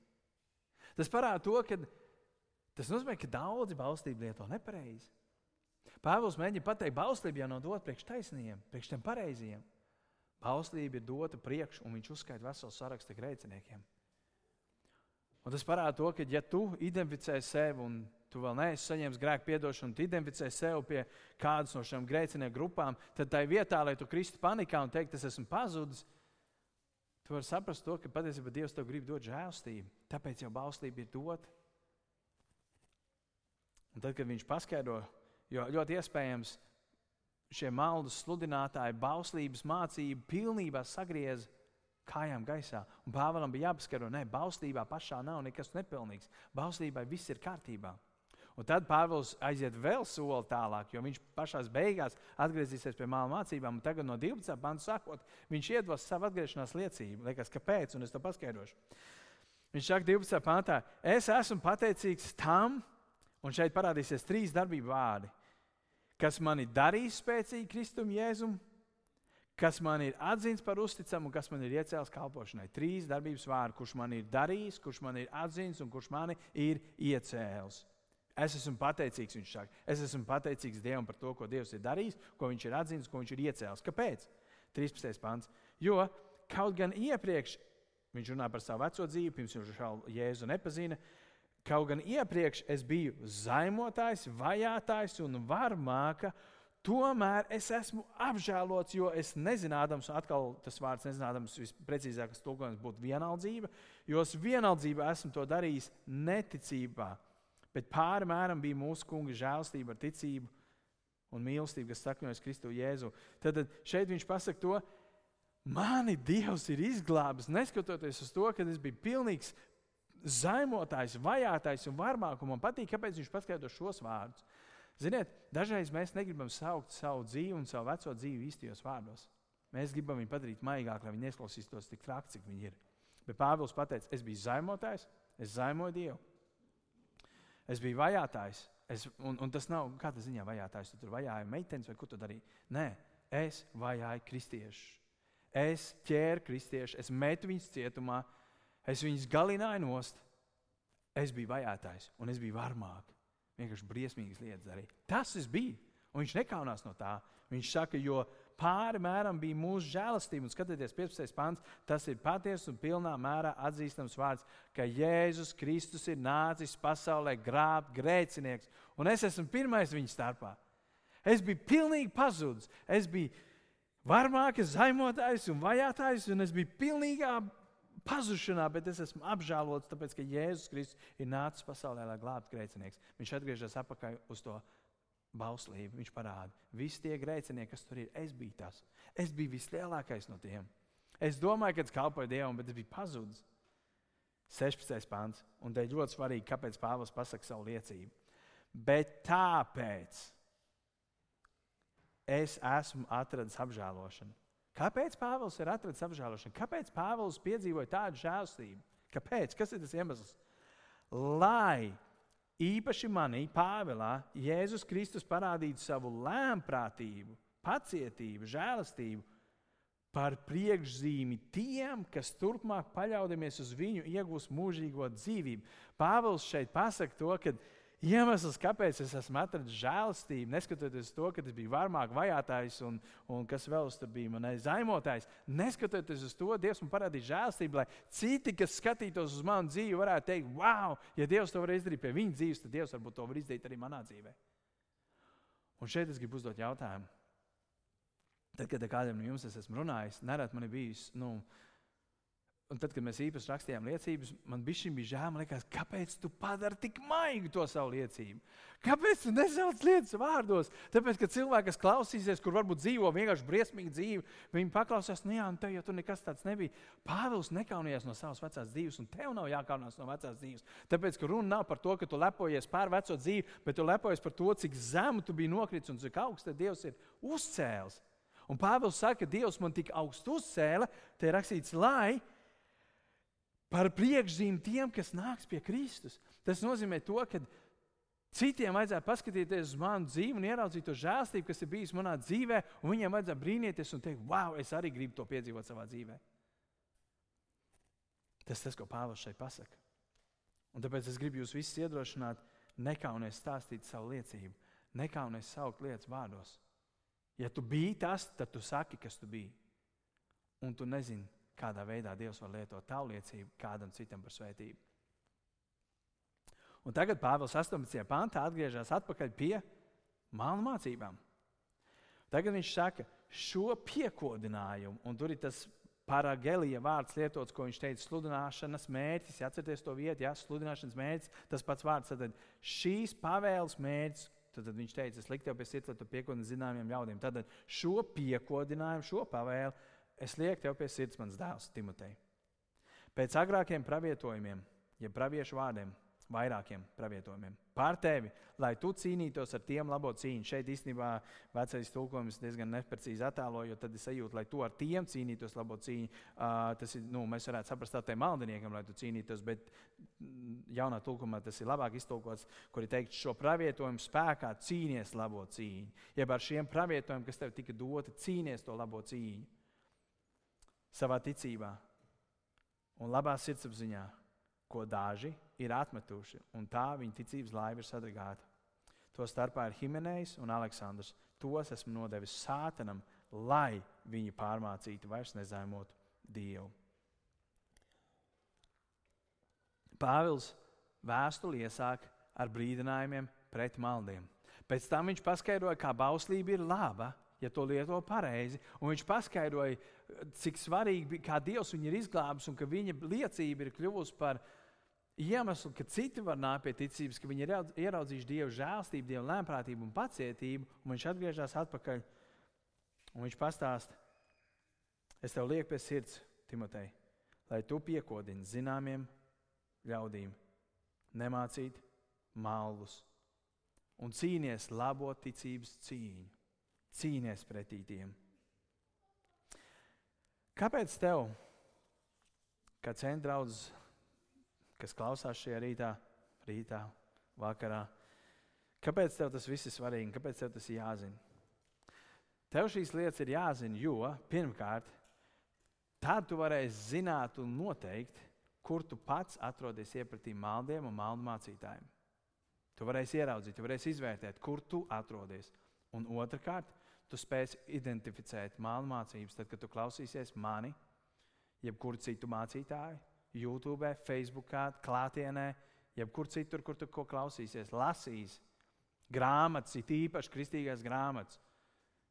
Tas parāda to, ka tas nozīmē, ka daudzi bauslību lieto nepareizi. Pāvils mēģina pateikt, bauslība jau nav dota priekš taisniem, priekš tiem pareiziem. Bauslība ir dota priekš, un viņš uzskaita veselu sarakstu grēciniekiem. Un tas parāda to, ka, ja tu identificē sevi un tu vēl neesi saņēmis grēku piedošanu, tu identificē sev pie kādas no šīm grēcinieku grupām, tad tai vietā, lai tu kristu panikā un teiktu, es esmu pazudis, tu vari saprast to, ka patiesībā Dievs tev grib dot žēlstību. Tāpēc jau bauslība ir dota. Un tad, kad viņš paskaidro, jo ļoti iespējams šie maldas sludinātāji bauslības mācību pilnībā sagrieza kājām gaisā. Un Pāvēlam bija jāpaskaidro, ka bauslībā pašā nav nekas nepilnīgs. Bauslībai viss ir kārtībā. Un tad Pāvils aiziet vēl soli tālāk, jo viņš pašā beigās atgriezīsies pie māla mācībām. Tagad no 12. pānta sākot, viņš iedos savu atgriešanās liecību. Liekas, kāpēc? Un es to paskaidrošu. Viņš saka, 12. pāntā, es esmu pateicīgs tam, un šeit parādīsies trīs darbību vārdi, kas man ir darījis spēcīgi Kristum Jēzum, kas man ir atzīts par uzticamu un kas man ir iecēlis kalpošanai. Trīs darbības vārdi, kurš man ir darījis, kurš man ir atzīts un kurš mani ir iecēlis. Es esmu pateicīgs, viņš saka. Es esmu pateicīgs Dievam par to, ko Dievs ir darījis, ko viņš ir atzīmis, ko viņš ir iecēlis. Kāpēc? 13. pāns. Jo kaut gan iepriekš, viņš runā par savu veco dzīvi, pirms viņš vēl Jēzu nepazina, kaut gan iepriekš es biju zaimotājs, vajātājs un varmāka, Tomēr es esmu apžēlots, jo es nezinādams, atkal tas vārds nezinādams, visprecīzākais tulkojums būtu vienaldzība, jo es vienaldzībā esmu to darījis neticībā. Bet pāri mēram bija mūsu kunga žēlstība ar ticību un mīlestību, kas sakņojas Kristu Jēzu. Tad šeit viņš pasaka to, mani Dievs ir izglābis, neskatoties uz to, ka es biju pilnīgs zaimotājs, vajātais un varmāk. Un man patīk, kāpēc viņš paskaidro šos vārdus. Ziniet, dažreiz mēs negribam saukt savu dzīvi un savu veco dzīvi īstajos vārdos. Mēs gribam viņu padarīt maigāku, lai viņi neizklausītos tik traki, cik viņi ir. Bet Pāvils teica, es biju zaimotājs, es zaimoju Dievu. Es biju vajātājs, es, un, un tas nav kāda ziņā vajātājs. Tu tur vajāji meitenes vai ko tu darīji. Nē, es vajāju kristiešus. Es ķēru kristiešus, es metu viņus cietumā, es viņus galināju nost. Es biju vajātājs un es biju varmāk vienkārši briesmīgas lietas darīja. Tas bija. Un viņš nekaunās no tā. Viņš saka, jo pāri mēram bija mūsu žēlastība. Un skatieties, 15. pāns, tas ir patiesa un pilnā mērā atzīstams vārds, ka Jēzus Kristus ir nācis pasaulē grābt grēcinieks. Un es esmu pirmais viņa starpā. Es biju pilnīgi pazudis. Es biju varmākais zaimotājs un vajātājs, un es biju pilnīgā pazušanā, bet es esmu apžēlots, tāpēc ka Jēzus Kristus ir nācis pasaulē, lai glābtu grēcinieks. Viņš atgriežas atpakaļ uz to bauslību. Viņš parāda, visi tie grēcinieki, kas tur ir, es biju tas. Es biju vislielākais no tiem. Es domāju, ka es kalpoju Dievam, bet es biju pazudis. 16. pāns. Un te ir ļoti svarīgi, kāpēc Pāvils pasakā savu liecību. Bet tāpēc es esmu atradis apžēlošanu. Kāpēc Pāvils ir atradzis apžēlošanu? Kāpēc Pāvils piedzīvoja tādu žēlstību? Kāpēc? Kas ir tas iemesls? Lai īpaši manī, Pāvilā, Jēzus Kristus parādītu savu lēmprātību, pacietību, žēlastību par priekšzīmi tiem, kas turpmāk paļaudamies uz viņu, iegūs mūžīgo dzīvību. Pāvils šeit pasaka to, ka iemesls, kāpēc es esmu atradzis žēlastību, neskatoties to, ka es biju varmāk vajātājs un, un kas vēl tur bija manais zaimotājs. Neskatoties uz to, Dievs man parādīja žēlastību, lai citi, kas skatītos uz manu dzīvi, varētu teikt, wow, ja Dievs to var izdarīt pie viņa dzīves, tad Dievs varbūt to var izdarīt arī manā dzīvē. Un šeit es gribu uzdot jautājumu. Tad, kad kādam no jums es esmu runājis, nerad man ir bijis. Nu, Un tad, kad mēs īpaši rakstījām liecības, man bija žēl, liekas, kāpēc tu padari tik maigu to savu liecību? Kāpēc tu nesauc lietas vārdos? Tāpēc, ka cilvēki, kas klausīsies, kur varbūt dzīvo vienkārši briesmīgu dzīvi, viņi paklausās, nu jā, un tev jau tur nekas tāds nebija. Pāvils nekaunījās no savas vecās dzīves, un tev nav jākaunās no vecās dzīves. Tāpēc, ka runa nav par to, ka tu lepojies pār veco dzīvi, bet tu lepojies par to, cik zemu tu biji nokritis un cik augsts Dievs ir uzcēlis. Un Pāvils saka, ka Dievs man tik augstu uzcēla, te ir rakstīts, lai par priekšzīmi tiem, kas nāks pie Kristus. Tas nozīmē to, ka citiem vajadzētu paskatīties uz manu dzīvi un ieraudzīt to žēlstību, kas ir bijusi manā dzīvē, un viņiem vajadzētu brīnīties un teikt, wow, es arī gribu to piedzīvot savā dzīvē. Tas ir tas, ko Pāvils šeit pasaka. Un tāpēc es gribu jūs visus iedrošināt, nekaunies stāstīt savu liecību, nekaunies saukt lietas vārdos. Ja tu biji tas, tad tu saki, kas tu biji. Un tu nezini, kādā veidā Dievs var lietot tavu liecību kādam citam par svētību. Un tagad Pāvils 18. pantā atgriežas atpakaļ pie māla mācībām. Tagad viņš saka, šo piekodinājumu, un tur ir tas paragelija vārds lietots, ko viņš teica, sludināšanas mērķis, ja atcerieties to vietu, ja sludināšanas mērķis, tas pats vārds, tad šīs pavēles mērķis, tad, tad viņš teica, es liktu tev pie sirds, lai tu piekodini zināmiem ļaudīm. Tad šo piekodinājumu, šo pavēli es lieku tev pie sirds, mans dēls, Timotei. Pēc agrākiem pravietojumiem, jeb praviešu vārdiem, vairākiem pravietojumiem par tevi, lai tu cīnītos ar tiem labo cīņu. Šeit īstenībā vecais tulkojums diezgan neprecīzi attēlo, jo tad es sajūtu, lai tu ar tiem cīnītos labo cīņu. Uh, tas ir, nu, mēs varētu saprast tādiem maldiniekam, lai tu cīnītos, bet jaunā tulkumā tas ir labāk iztulkots, kur ir teikts, šo pravietojumu spēkā cīnies labo cīņu. Jeb ar šiem pravietojumiem, kas tev tika doti, cīnies to labo cīņu savā ticībā un labā sirdsapziņā, ko daži ir atmetuši, un tā viņa ticības laiva ir sadragāta. To starpā ir Himenejs un Aleksandrs. Tos esmu nodevis sātanam, lai viņi pārmācītu, vairs nezaimotu Dievu. Pāvils vēstuli iesāk ar brīdinājumiem pret maldiem. Pēc tam viņš paskaidroja, kā bauslība ir laba, ja to lieto pareizi. Un viņš paskaidroja, cik svarīgi bija, kā Dievs viņu ir izglābis un ka viņa liecība ir kļuvusi par iemeslu, ka citi var nākt pie ticības, ka viņi ir ieraudzījuši Dieva žēlstību, Dieva lēmprātību un pacietību. Un viņš atgriežas atpakaļ un viņš pastāsta, es tev lieku pie sirds, Timotei, lai tu piekodini zināmiem ļaudīm, nemācīt malvus un cīnies labo ticības cīņu. Cīnies pretī tiem. Kāpēc tev, kā centraudzes, kas klausās šajā rītā, rītā, vakarā, kāpēc tev tas viss ir svarīgi? Kāpēc tev tas ir jāzina? Tev šīs lietas ir jāzina, jo pirmkārt, tad tu varēsi zināt un noteikt, kur tu pats atrodies iepratī maldiem un maldu mācītājiem. Tu varēsi ieraudzīt, tu varēsi izvērtēt, kur tu atrodies. Un otrkārt, tu spēsi identificēt mālu mācības, tad, kad tu klausīsies mani, jebkuru citu mācītāju, YouTube, Facebook, klātienē, jebkur citur, kur tu ko klausīsies, lasīs grāmatas, it īpaši kristīgās grāmatas.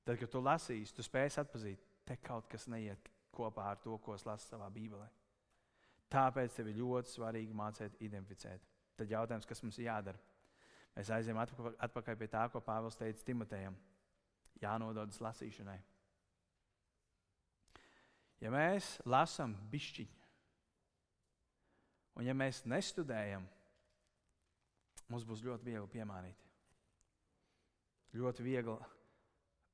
Tad, kad tu lasīsi, tu spēsi atpazīt, te kaut kas neiet kopā ar to, ko es lasu savā Bībelē. Tāpēc tev ir ļoti svarīgi mācīt, identificēt. Tad jautājums, kas mums ir jādara? Mēs aizējām atpakaļ pie tā, ko Pāvils teica Timotejam. Jānododas lasīšanai. Ja mēs lasām bišķiņu, un ja mēs nestudējam, mums būs ļoti viegli piemānīt. Ļoti viegli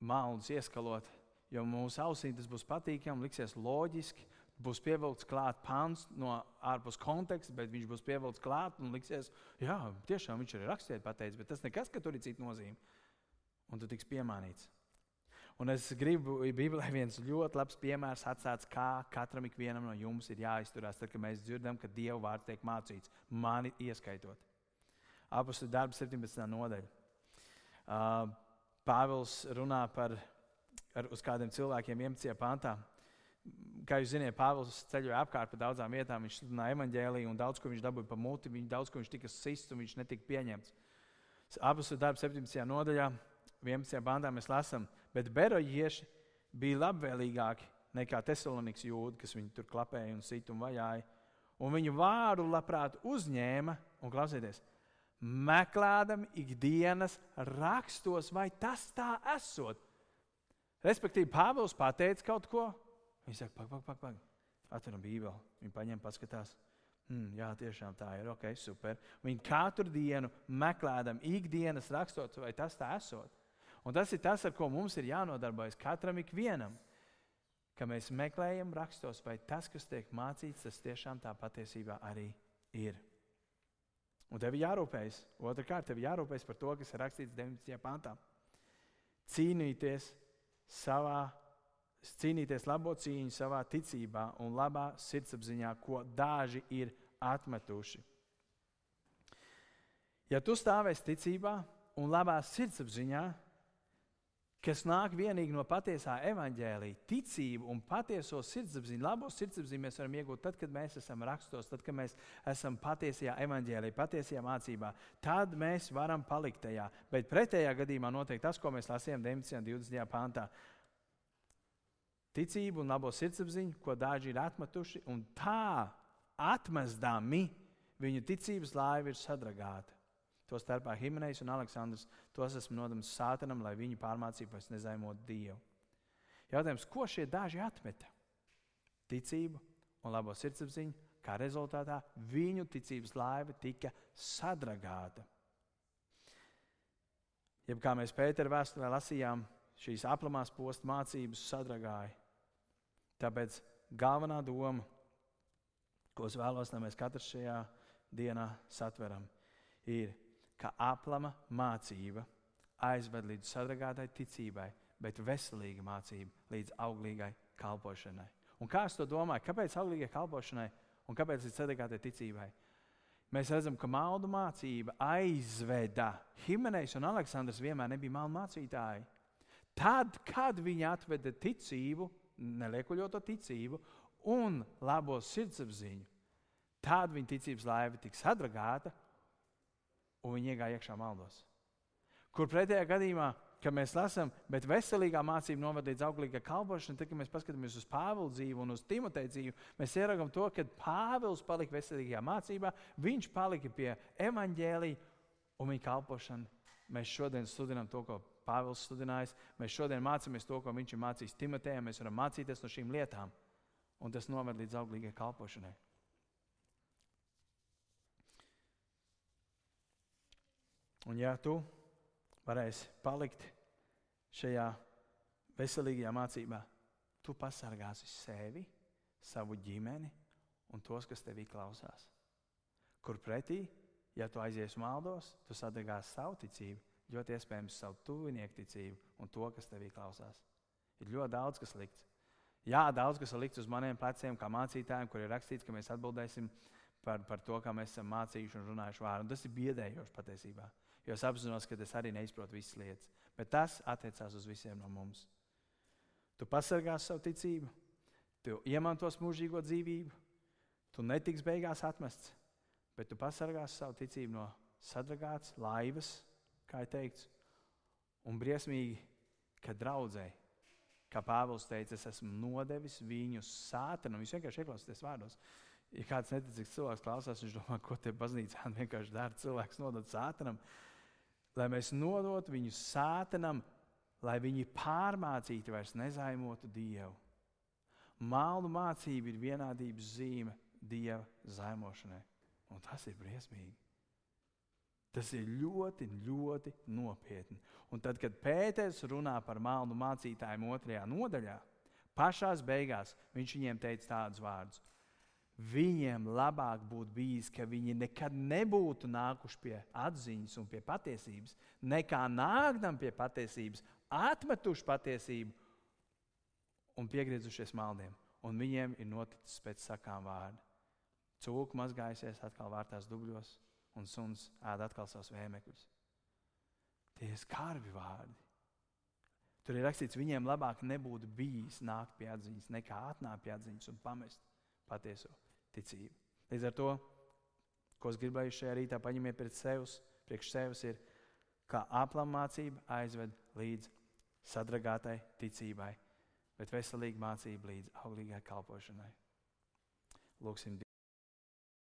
mākslinieks ieskalot, jo mūsu ausīm tas būs patīkami, liksies loģiski, būs pievilkts klāt pāns no ārpus konteksta, bet viņš būs pievilkts klāt un liksies, jā, tiešām viņš arī rakstīt pateicis, bet tas nekas, ka tur ir cita nozīme. Un tu tiks piemānīts. Un es gribu, Bībelē viens ļoti labs piemērs atstāts, kā katram ikvienam no jums ir jāizturās, tad, kad mēs dzirdam, ka Dieva vārds tiek mācīts, mani ieskaitot. Apustu darbu 17. nodaļa. Uh, Pāvils runā par ar, uz kādiem cilvēkiem 11. pantā kā jūs zināt, Pāvils ceļoja apkārt pa daudzām vietām. Viņš sludināja evaņģēlīju, un daudz ko viņš dabūja pa muti, viņš daudz ko viņš tika sists, un viņš netika pieņemts. Ir darbs 17. nodaļā, 11. bandā mēs lasām, bet berojieši bija labvēlīgāki nekā Tesalonikas jūdi, kas viņu tur klapēja un sit un vajāja. Un viņu vārdu labprāt uzņēma, un klausieties, meklējam ikdienas rakstos, vai tas tā esot. Respektīvi, Pāvils pateica kaut ko, Viņš saka, pak, pak, pak, pak. atveram Bībeli. Viņi paņem, paskatās. Hmm, jā, tiešām tā ir. Ok, super. Viņi katru dienu meklējam, ikdienas rakstot, vai tas tā esot. Un tas ir tas, ar ko mums ir jānodarbojas katram ikvienam. Ka mēs meklējam rakstos, vai tas, kas tiek mācīts, tas tiešām tā patiesībā arī ir. Un tev ir jārūpējas. Otrakārt, tev ir jārūpējas par to, kas ir rakstīts 19. pantā. Cīnīties savā cīnīties labo cīņu savā ticībā un labā sirdsapziņā, ko daži ir atmetuši. Ja tu stāvēsi ticībā un labā sirdsapziņā, kas nāk vienīgi no patiesā evaņģēlīja, ticību un patieso sirdsapziņu, labo sirdsapziņu mēs varam iegūt tad, kad mēs esam rakstos, tad, kad mēs esam patiesajā evaņģēlīja, patiesajā mācībā. Tad mēs varam palikt tajā. Bet pretējā gadījumā notiek tas, ko mēs lasījām 19. un 20. pāntā ticību un labo sirdsapziņu, ko daži ir atmetuši, un tā atmestami viņu ticības laiva ir sadragāta. To starpā Himenejs un Aleksandrs tos esmu nodevis sātanam, lai viņi pārmācītu vairs nezaimot Dievu. Jautājums, ko šie daži atmeta? Ticību un labo sirdsapziņu, kā rezultātā viņu ticības laiva tika sadragāta. Jeb kā mēs Pētera vēsturē lasījām, šīs aplamās posta mācības sadragāja. Tāpēc galvenā doma, ko es vēlos, lai mēs katrs šajā dienā satveram, ir, ka aplama mācība aizved līdz sadragātai ticībai, bet veselīga mācība līdz auglīgai kalpošanai. Un kā es to domāju? Kāpēc auglīgai kalpošanai un kāpēc līdz sadragātai ticībai? Mēs redzam, ka maldu mācība aizveda. Himenejs un Aleksandrs vienmēr nebija maldu mācītāji. Tad, kad viņi atveda ticību, neliekuļoto ticību un labo sirdsapziņu, tad viņa ticības laiva tiks sadragāta un viņa iegāja iekšā maldos. Kur pretējā gadījumā, kad mēs lasām, bet veselīgā mācība novada līdz auglīgai kalpošanai, tad, kad mēs paskatāmies uz Pāvila dzīvi un uz Timoteja dzīvi, mēs ieraugām to, ka Pāvils palika veselīgajā mācībā, viņš palika pie evaņģēlīja un viņa kalpošana. Mēs šodien studējam to, ko Pāvils studinājis. Mēs šodien mācāmies to, ko viņš ir mācījis Timotejam. Mēs varam mācīties no šīm lietām, un tas noved līdz auglīgai kalpošanai. Un ja tu varēsi palikt šajā veselīgajā mācībā, tu pasargāsi sevi, savu ģimeni un tos, kas tevī klausās. Kur pretī, ja tu aizies maldos, tu sadegāsi savu ticību, ļoti iespējams savu tuvinieku ticību un to, kas tevī klausās. Ir ļoti daudz, kas likts. Jā, daudz kas ir likts uz maniem pleciem, kā mācītājiem, kur ir rakstīts, ka mēs atbildēsim par, par to, kā mēs esam mācījuši un runājuši vārdu. Un tas ir biedējoši patiesībā. Jo es apzinos, ka es arī neizprotu visas lietas. Bet tas attiecās uz visiem no mums. Tu pasargāsi savu ticību, tu iemantos mūžīgo dzīvību, tu netiks beigās atmests, bet tu pasargāsi savu ticību no sadragātas laivas, kā ir teikts, un briesmīgi, ka draudzēji. Kā Pāvils teica, es esmu nodevis viņu sātanam. Viņš vienkārši ieklausās vārdos. Ja kāds neticīgs cilvēks klausās, viņš domā, ko te baznīcā vienkārši dara. Cilvēks nodod sātanam. Uh, lai mēs nodotu viņus sātanam, lai viņi pārmācītu vairs nezaimotu Dievu. Mālu mācība ir vienādības zīme Dieva zaimošanai. Un tas ir briesmīgi. Tas ir ļoti, ļoti nopietni. Un tad, kad Pēters runā par mālu mācītājiem otrajā nodaļā, pašā beigās viņš viņiem teica tādus vārdus: viņiem labāk būtu bijis, ka viņi nekad nebūtu nākuši pie atziņas un pie patiesības, nekā nākdam pie patiesības, atmetuši patiesību un piegriezušies maldiem. Un viņiem ir noticis pēc sakām vārdu. Cūka mazgājusies atkal vārtās dubļos, un suns ēd atkal savus vēmekļus. Tie ir skarbi vārdi. Tur ir rakstīts, viņiem labāk nebūtu bijis nākt pie atziņas, nekā atnākt pie atziņas un pamest patieso ticību. Līdz ar to, ko es gribēju šajā rītā paņemt pret sevis, priekš sevis, ir, kā aplam mācība aizved līdz sadragātai ticībai, bet veselīga mācība līdz auglīgai kalpošanai. Lūksim